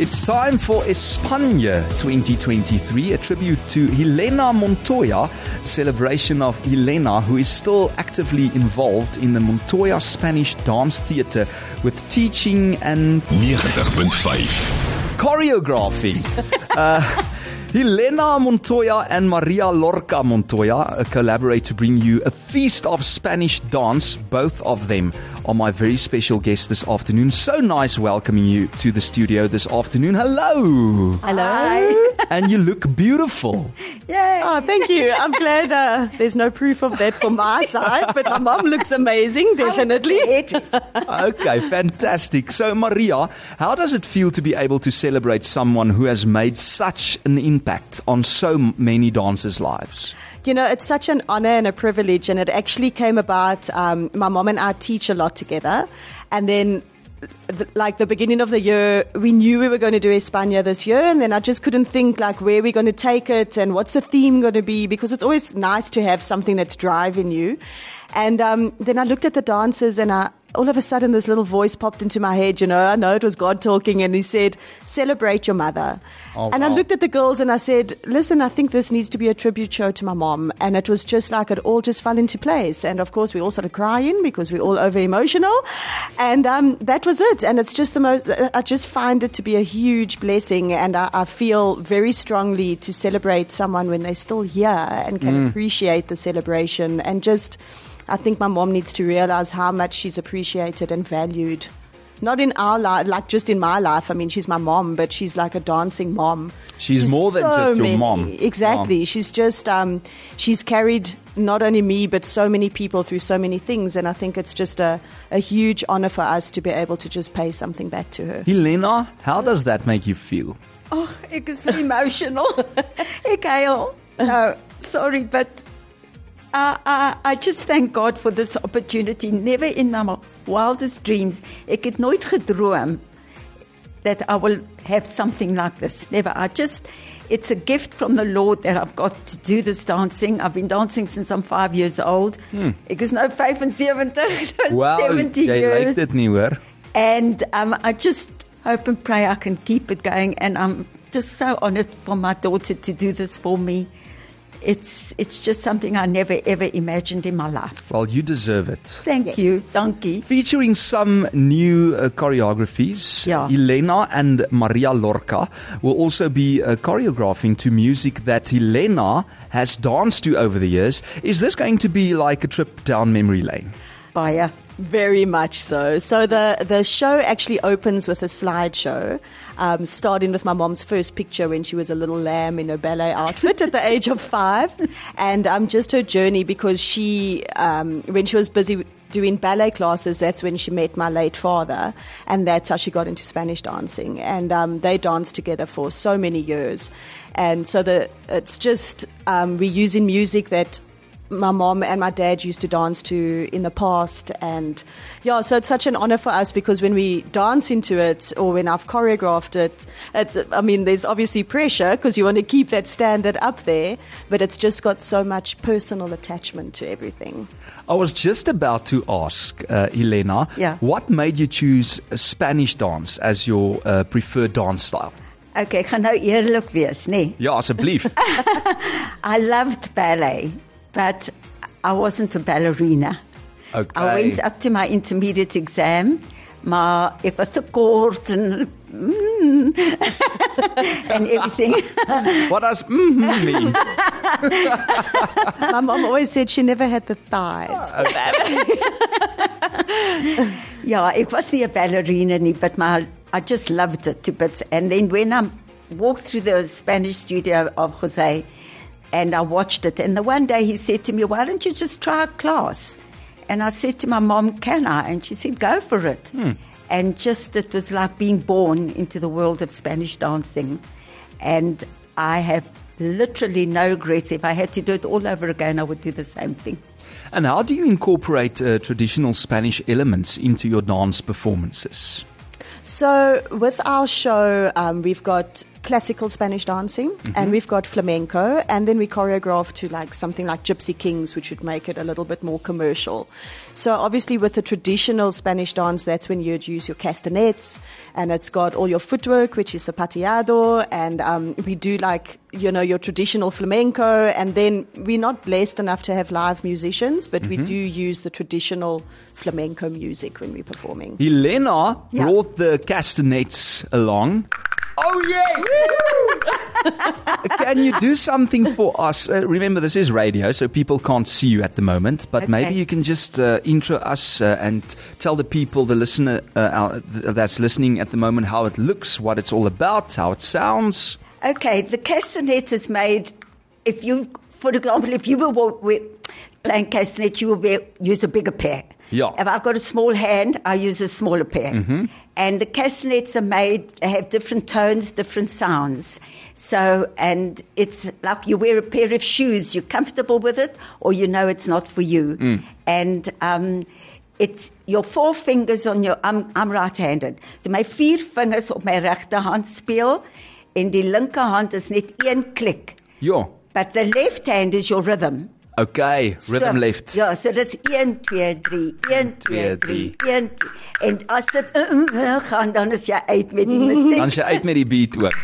It's time for España 2023, a tribute to Helena Montoya, celebration of Helena, who is still actively involved in the Montoya Spanish Dance Theatre with teaching and 90.5 choreography. uh, Helena Montoya and Maria Lorca Montoya collaborate to bring you a feast of Spanish dance. Both of them are my very special guests this afternoon. So nice welcoming you to the studio this afternoon. Hello. Hello. And you look beautiful. Yay. Oh, thank you. I'm glad uh, there's no proof of that from my side, but my mom looks amazing, definitely. okay, fantastic. So, Maria, how does it feel to be able to celebrate someone who has made such an impact on so many dancers' lives? You know, it's such an honor and a privilege, and it actually came about. Um, my mom and I teach a lot together, and then the, like the beginning of the year, we knew we were going to do España this year, and then I just couldn't think like where we're going to take it and what's the theme going to be because it's always nice to have something that's driving you. And um, then I looked at the dancers, and I all of a sudden this little voice popped into my head. You know, I know it was God talking, and He said, "Celebrate your mother." Oh, and I looked at the girls and I said, "Listen, I think this needs to be a tribute show to my mom." And it was just like it all just fell into place. And of course, we all started crying because we're all over emotional, and um, that was it. And it's just the most. I just find it to be a huge blessing, and I, I feel very strongly to celebrate someone when they're still here and can appreciate the celebration and just. I think my mom needs to realize how much she's appreciated and valued. Not in our life, like just in my life. I mean, she's my mom, but she's like a dancing mom. She's Just more than so just your many- mom. Exactly. She's just, um, she's carried not only me, but so many people through so many things. And I think it's just a, a huge honor for us to be able to just pay something back to her. Helena, how does that make you feel? Oh, ek is emotional. ek huil. No, sorry, but uh, I, I just thank God for this opportunity. Never in my wildest dreams, ek het nooit gedroom that I will have something like this. Never. I just, it's a gift from the Lord that I've got to do this dancing. I've been dancing since I'm five years old. Ek is nou 75, so Well, 70 jy years. lyk dit nie hoor. And um, I just hope and pray I can keep it going. And I'm just so honored for my daughter to do this for me. It's it's just something I never ever imagined in my life. Well, you deserve it. Thank you, donkey. Featuring some new uh, choreographies, Yeah. Elena and Maria Lorca will also be uh, choreographing to music that Elena has danced to over the years. Is this going to be like a trip down memory lane? Baya. Very much so. So the the show actually opens with a slideshow, um, starting with my mom's first picture when she was a little lamb in her ballet outfit at the age of five, and um, just her journey because she, um, when she was busy doing ballet classes, that's when she met my late father, and that's how she got into Spanish dancing. And um, they danced together for so many years, and so the it's just um, we're using music that my mom and my dad used to dance to in the past and yeah so it's such an honor for us because when we dance into it or when I've choreographed it it's, I mean there's obviously pressure because you want to keep that standard up there but it's just got so much personal attachment to everything I was just about to ask uh, Elena, Yeah. what made you choose uh, Spanish dance as your uh, preferred dance style? Okay, ek gaan nou eerlik wees, nee. Ja, asseblief. I loved ballet, but I wasn't a ballerina. Okay. I went up to my intermediate exam, maar ek was te court en mm, and everything. What does mm mean? my mom always said she never had the thighs Ja, it was nie 'n ballerina but my I just loved it to bits. And then when I walked through the Spanish studio of Jose, and I watched it, and the one day he said to me, "Why don't you just try a class?" And I said to my mom, "Can I?" And she said, "Go for it." And just it was like being born into the world of Spanish dancing, and I have literally no regrets. If I had to do it all over again, I would do the same thing. And how do you incorporate uh, traditional Spanish elements into your dance performances? So with our show, um, we've got classical Spanish dancing, and we've got flamenco, and then we choreograph to like something like Gypsy Kings, which would make it a little bit more commercial. So obviously, with the traditional Spanish dance, that's when you'd use your castanets, and it's got all your footwork, which is zapateado, and um, we do like you know your traditional flamenco, and then we're not blessed enough to have live musicians, but we do use the traditional flamenco music when we're performing. Elena Yeah. brought the castanets along. Oh yes! Can you do something for us? Uh, remember, this is radio, so people can't see you at the moment. But maybe you can just uh, intro us uh, and tell the people, the listener uh, out- that's listening at the moment, how it looks, what it's all about, how it sounds. Okay, the castanet is made. If you, for example, if you were wa- wa- playing castanet, you will be, use a bigger pair. Yeah. If I've got a small hand, I use a smaller pair. And the castanets are made, they have different tones, different sounds. So, and it's like you wear a pair of shoes, you're comfortable with it, or you know it's not for you. And, um, it's your four fingers on your I'm I'm right-handed. So my vier vingers op my regterhand speel en die linkerhand is net een klik. Ja. But the left hand is your rhythm. Okay, rhythm so, left. Ja, so dis 1 2 3 1 2 3 1 en as dit uh, uh, uh, gaan dan is jy uit met die musiek. Dan is jy uit met die beat ook.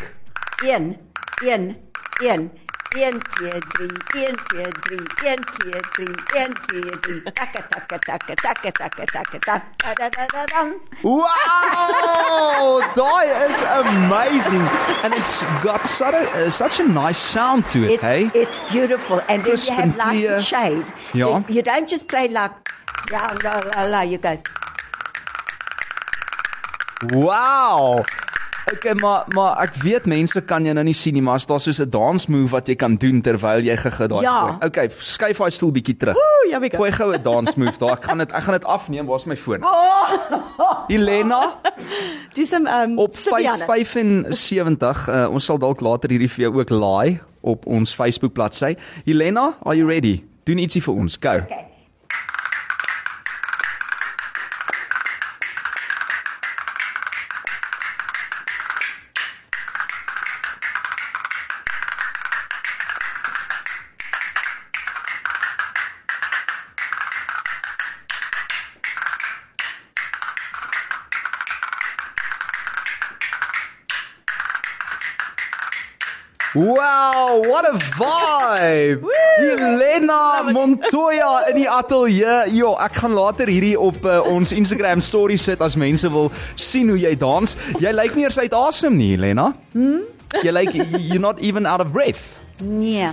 1 1 1 Entjedri, entjedri, entjedri, entjedri. Taka, taka, taka, taka. Wow! Daai is amazing. And it's got such a, uh, such a nice sound to it, it's, hey? It's beautiful. And Crisp then you have light and shade. Yeah. You, you don't just play like, la, la, la, la, you go. Wow! Okay, maar maar ek weet mense kan jou nou nie sien nie, maar as daar soos 'n dance move wat jy kan doen terwyl jy gegee daai. Ja. Okay, skuif daai stoel bietjie terug. Ooh, we go. Gooi gou 'n dance move daar. Ek gaan dit ek gaan dit afneem. Waar's my foon? Oh! Helena Do some um, op 5, Sibiana. 75. Uh, ons sal dalk later hierdie vir jou ook laai op ons Facebook bladsy. Helena, are you ready? Doen ietsie vir ons. Go. Okay. Wow, what a vibe! Helena Montoya in die ateljee. Jo, ek gaan later hierdie op uh, ons Instagram story sit as mense wil sien hoe jy dans. Jy lyk nie eers uit asem nie, Helena. Hm? Jy lyk you're not even out of breath. Nee.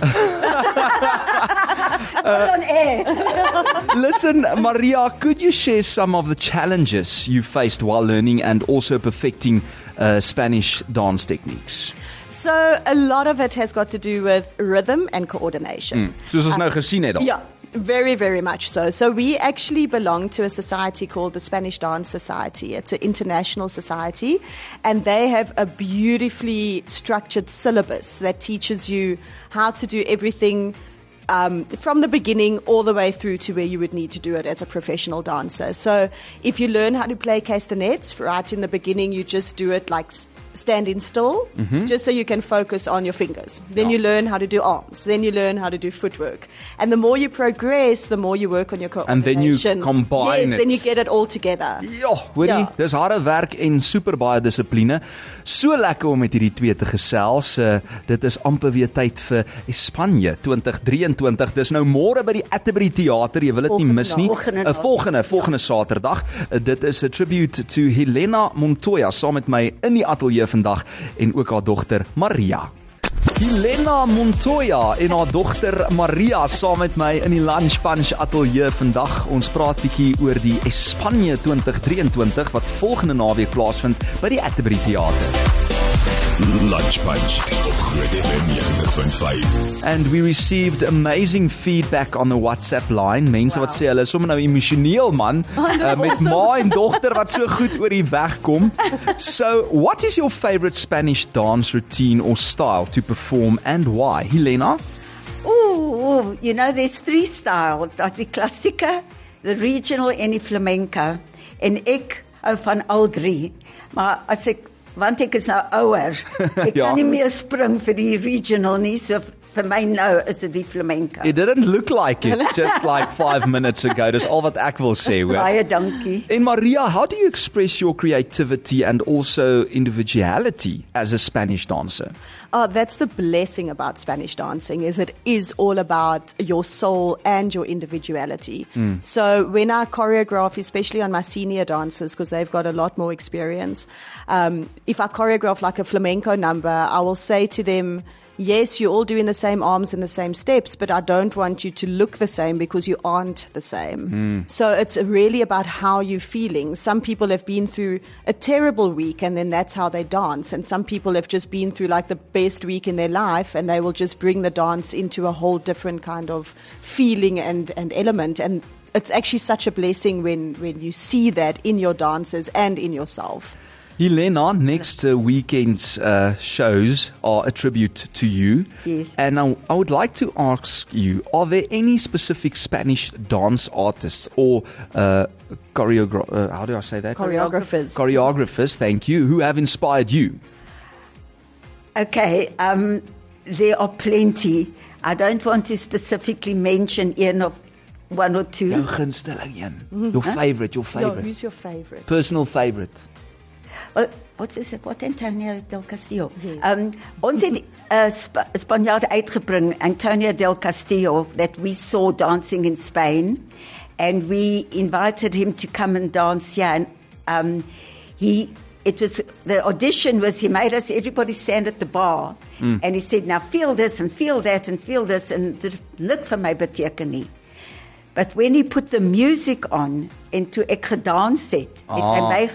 Air. Listen, Maria, could you share some of the challenges you faced while learning and also perfecting uh, Spanish dance techniques? So a lot of it has got to do with rhythm and coordination. Soos ons nou gesien het. al. Yeah, very, very much so. So we actually belong to a society called the Spanish Dance Society. It's an international society, and they have a beautifully structured syllabus that teaches you how to do everything. Um, from the beginning all the way through to where you would need to do it as a professional dancer. So, if you learn how to play castanets right in the beginning, you just do it like standing still, just so you can focus on your fingers. Then you learn how to do arms. Then you learn how to do footwork. And the more you progress, the more you work on your And then you coordination. combine yes, then you it. get it all together. Ja, hoorie, Ja. dis harde werk en super baie dissipline. So lekker om met hierdie twee te gesels. Uh, dit is amper weer tyd vir Espanje 2023. Dis nou môre by die Atterbury Theater. Jy wil dit nie Volgende mis nie. Volgende Uh, dag. volgende volgende Saterdag. Uh, dit is 'n tribute to Helena Montoya saam met my in die ateljee vandag en ook haar dogter Maria. Helena Montoya en haar dogter Maria saam met my in die Lunch Punch ateljee vandag. Ons praat bietjie oor die Espanje 2023 wat volgende naweek plaasvind by die Atterbury Theater. Lunch Punch op Groot FM 90.5. And we received amazing feedback on the WhatsApp line. Mense wow. wat sê hulle is sommer nou emosioneel man uh, met ma en dogter wat so goed oor die weg kom. So, what is your favorite Spanish dance routine or style to perform and why? Helena? Ooh, ooh, you know, there's three styles. Daar's die klassieke, the regional en die flamenco. En ek hou van al drie. Maar as ek want ek is nou ouer. Ek Ja. kan nie meer spring vir die regional nie, so vir my nou is dit die flamenco. It didn't look like it just like 5 minutes ago. Dis al wat ek wil sê, hoor. Baie dankie. And Maria, how do you express your creativity and also individuality as a Spanish dancer? Oh, that's the blessing about Spanish dancing is it is all about your soul and your individuality. So when I choreograph, especially on my senior dancers, because they've got a lot more experience, um, if I choreograph like a flamenco number, I will say to them, Yes, you're all doing the same arms and the same steps, but I don't want you to look the same because you aren't the same. Hmm. So it's really about how you're feeling. Some people have been through a terrible week and then that's how they dance. And some people have just been through like the best week in their life and they will just bring the dance into a whole different kind of feeling and, and element. And it's actually such a blessing when, when you see that in your dancers and in yourself. Helena, next uh, weekend's uh, shows are a tribute to you. Yes. And I, I would like to ask you are there any specific Spanish dance artists or uh, choreogra- uh, how do I say that? Choreographers. Choreographers, thank you, who have inspired you? Okay, um, there are plenty. I don't want to specifically mention one of one or two. Jou gunsteling een. Your favorite, your Yo, favorite. who's your favorite? Personal favorite. Wat is dit? Wat Antonio del Castillo. Yes. Um ons het uh, Sp Spanjaard uitgebring, Antonio del Castillo that we saw dancing in Spain and we invited him to come and dance here and um he it was the audition was he made us everybody stand at the bar and he said now feel this and feel that and feel this and dit niks vir my beteken nie. But when he put the music on en toe ek gedans het, het hy Ah. my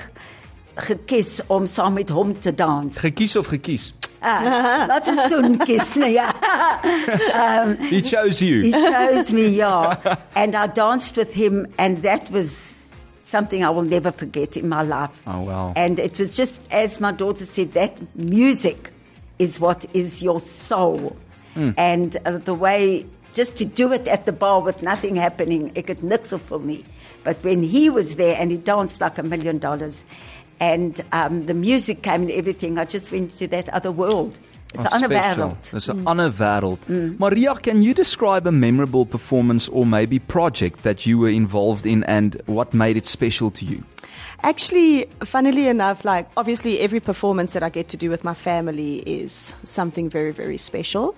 gekies om saam met hom te dans. Gekies of gekies? Ah, Wat is toen kies, nee, ja. He chose you. He chose me, yeah. And I danced with him and that was something I will never forget in my life. Oh, wow. And it was just as my daughter said that music is what is your soul. Hmm. And uh, the way just to do it at the bar with nothing happening, ek het niks for me. But when he was there and he danced like a million dollars and um, the music came and everything, I just went to that other world. It's an ander special. wêreld. Dis 'n ander wêreld. Maria, can you describe a memorable performance or maybe project that you were involved in and what made it special to you? Actually, funnily enough, like obviously every performance that I get to do with my family is something very, very special.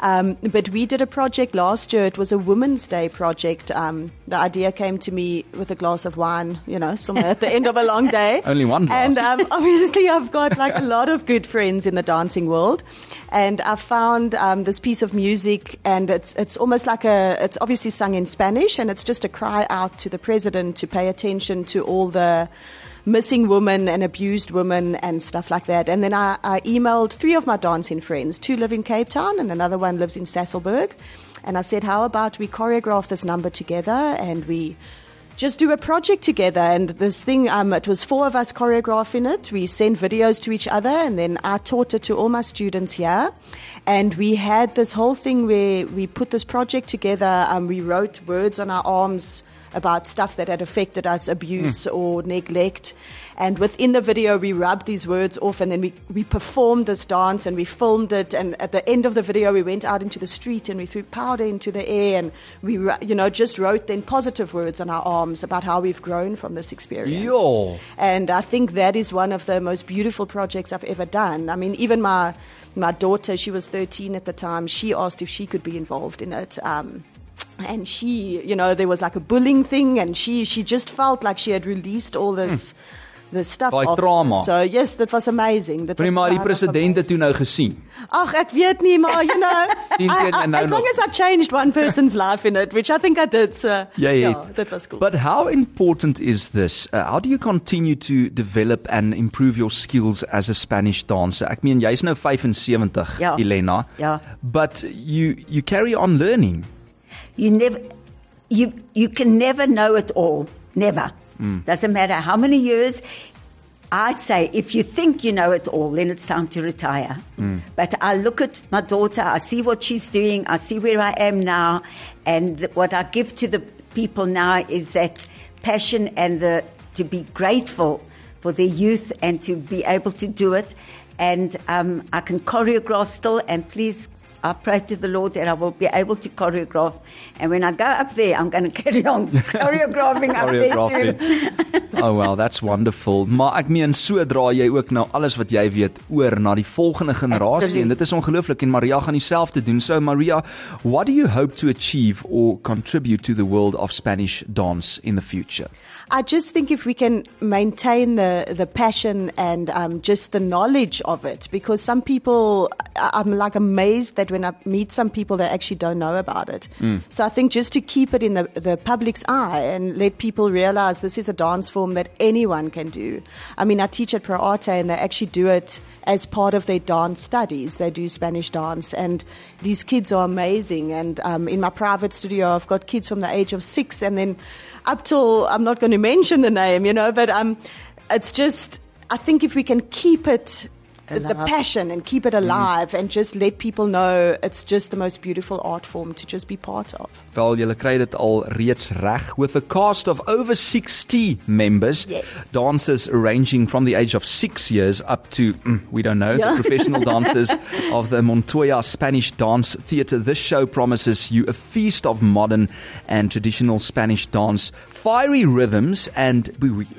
Um, but we did a project last year. It was a Women's Day project. Um, the idea came to me with a glass of wine, you know, somewhere at the end of a long day. Only one glass. And um, obviously, I've got like a lot of good friends in the dancing world, and I found um, this piece of music, and it's it's almost like a it's obviously sung in Spanish, and it's just a cry out to the president to pay attention to all the missing women and abused women and stuff like that. And then I, I emailed three of my dancing friends. Two live in Cape Town, and another one lives in Sasolburg. And I said, how about we choreograph this number together and we just do a project together. And this thing, um, it was four of us choreographing it. We sent videos to each other, and then I taught it to all my students here. And we had this whole thing where we put this project together. Um, we wrote words on our arms about stuff that had affected us, abuse or neglect. And within the video, we rubbed these words off, and then we, we performed this dance and we filmed it. And at the end of the video, we went out into the street and we threw powder into the air, and we, you know, just wrote then positive words on our arms about how we've grown from this experience. Yo. And I think that is one of the most beautiful projects I've ever done. I mean, even my my daughter, she was 13 at the time. She asked if she could be involved in it. Um, and she, you know, there was like a bullying thing, and she she just felt like she had released all this. This stuff Daai off. trauma. So yes, that was amazing. That was Prima, die kind of president het amazing. toe nou gesien. Ag, ek weet nie, maar you know, I, I, nou as nog? long as I changed one person's life in it, which I think I did, so Ja, jy yeah, that was cool. But how important is this? Uh, how do you continue to develop and improve your skills as a Spanish dancer? Ek meen jy's nou 75, Ja. Elena. Ja. But you you carry on learning. You never, you you can never know it all. Never. Doesn't matter how many years. I'd say, if you think you know it all, then it's time to retire. But I look at my daughter, I see what she's doing, I see where I am now, and th- what I give to the people now is that passion and the to be grateful for their youth and to be able to do it. And um, I can choreograph still, and please I pray to the Lord that I will be able to choreograph. And when I go up there, I'm going to carry on choreographing up there too. Oh well, that's wonderful. Maar ek meen so dra jy ook nou alles wat jy weet oor na die volgende generasie en dit is ongelooflik en Maria gaan dieselfde doen. So Maria, what do you hope to achieve or contribute to the world of Spanish dance in the future? I just think if we can maintain the the passion and um, just the knowledge of it because some people I'm like amazed that when I meet some people, they actually don't know about it. Mm. So I think just to keep it in the, the public's eye and let people realize this is a dance form that anyone can do. I mean, I teach at Pro Arte and they actually do it as part of their dance studies. They do Spanish dance, and these kids are amazing. And um, in my private studio, I've got kids from the age of six, and then up till I'm not going to mention the name, you know, but um, it's just. I think if we can keep it the passion and keep it mm-hmm. alive mm. and just let people know it's just the most beautiful art form to just be part of. Wel, julle kry dit al reeds reg with a cast of over 60 members, yes. dancers ranging from the age of 6 years up to mm, we don't know, yeah. the professional dancers of the Montoya Spanish Dance Theatre. This show promises you a feast of modern and traditional Spanish dance fiery rhythms and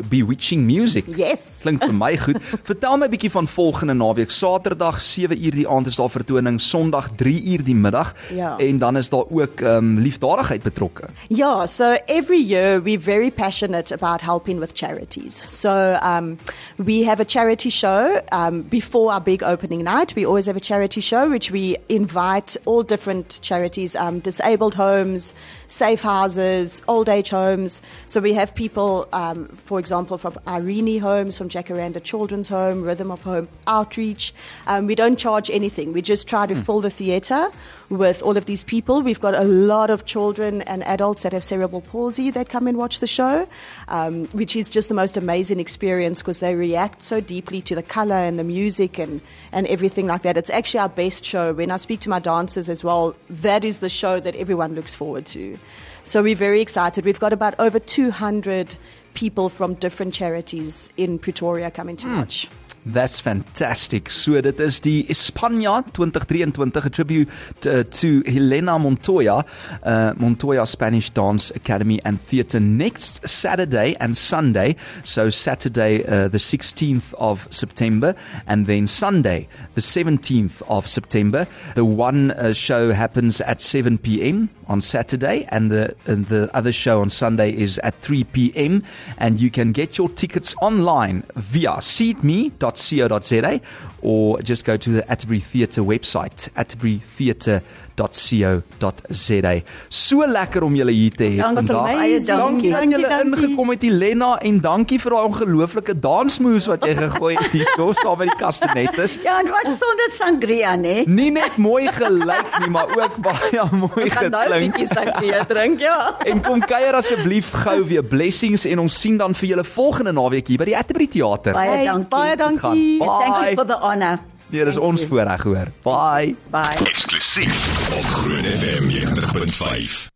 bewitching music. Yes. Klink vir my goed. Vertel my 'n bietjie van volgende naweek. Saterdag 7 uur die aand is daar vertoning, Sondag 3 uur die middag ja. en dan is daar ook ehm um, liefdadigheid betrokke. Ja, so every year we're very passionate about helping with charities. So um we have a charity show um before our big opening night. We always have a charity show which we invite all different charities um disabled homes, safe houses, old age homes. So we have people, um, for example, from Irene Homes, from Jacaranda Children's Home, Rhythm of Home Outreach. Um, we don't charge anything. We just try to mm. fill the theatre with all of these people. We've got a lot of children and adults that have cerebral palsy that come and watch the show, um, which is just the most amazing experience because they react so deeply to the color and the music and, and everything like that. It's actually our best show. When I speak to my dancers as well, that is the show that everyone looks forward to. So we're very excited. We've got about over 200 people from different charities in Pretoria coming to mm. watch. That's fantastic. So dit is die Espanya 2023 a tribute to, to Helena Montoya, uh, Montoya Spanish Dance Academy and Theatre next Saturday and Sunday. So Saturday uh, the 16th of September and then Sunday the 17th of September. The one uh, show happens at 7 p.m. on Saturday and the and the other show on Sunday is at 3 p.m. and you can get your tickets online via seatme.com atterbury.co.za or just go to the Atterbury Theatre website, atterburytheatre.co.za. So lekker om julle hier te hê vandag. Baie dankie dat julle ingekom het, Helena, en dankie vir daai ongelooflike dansmoves wat jy gegooi het hier so saam met die kastanettes. Ja, dit was sonder sangria, né? Nie net mooi gelyk nie, maar ook baie mooi geklink. Ek gaan nou 'n bietjie sangria drink, ja. En kom kuier asseblief gou weer blessings en ons sien dan vir julle volgende naweek hier by die Atterbury Theater. Baie dankie. Baie dankie. Thank you for the honor. Nee, dis ons voorreg hoor. Bye. Bye. Eksklusief op Groot FM 90.5.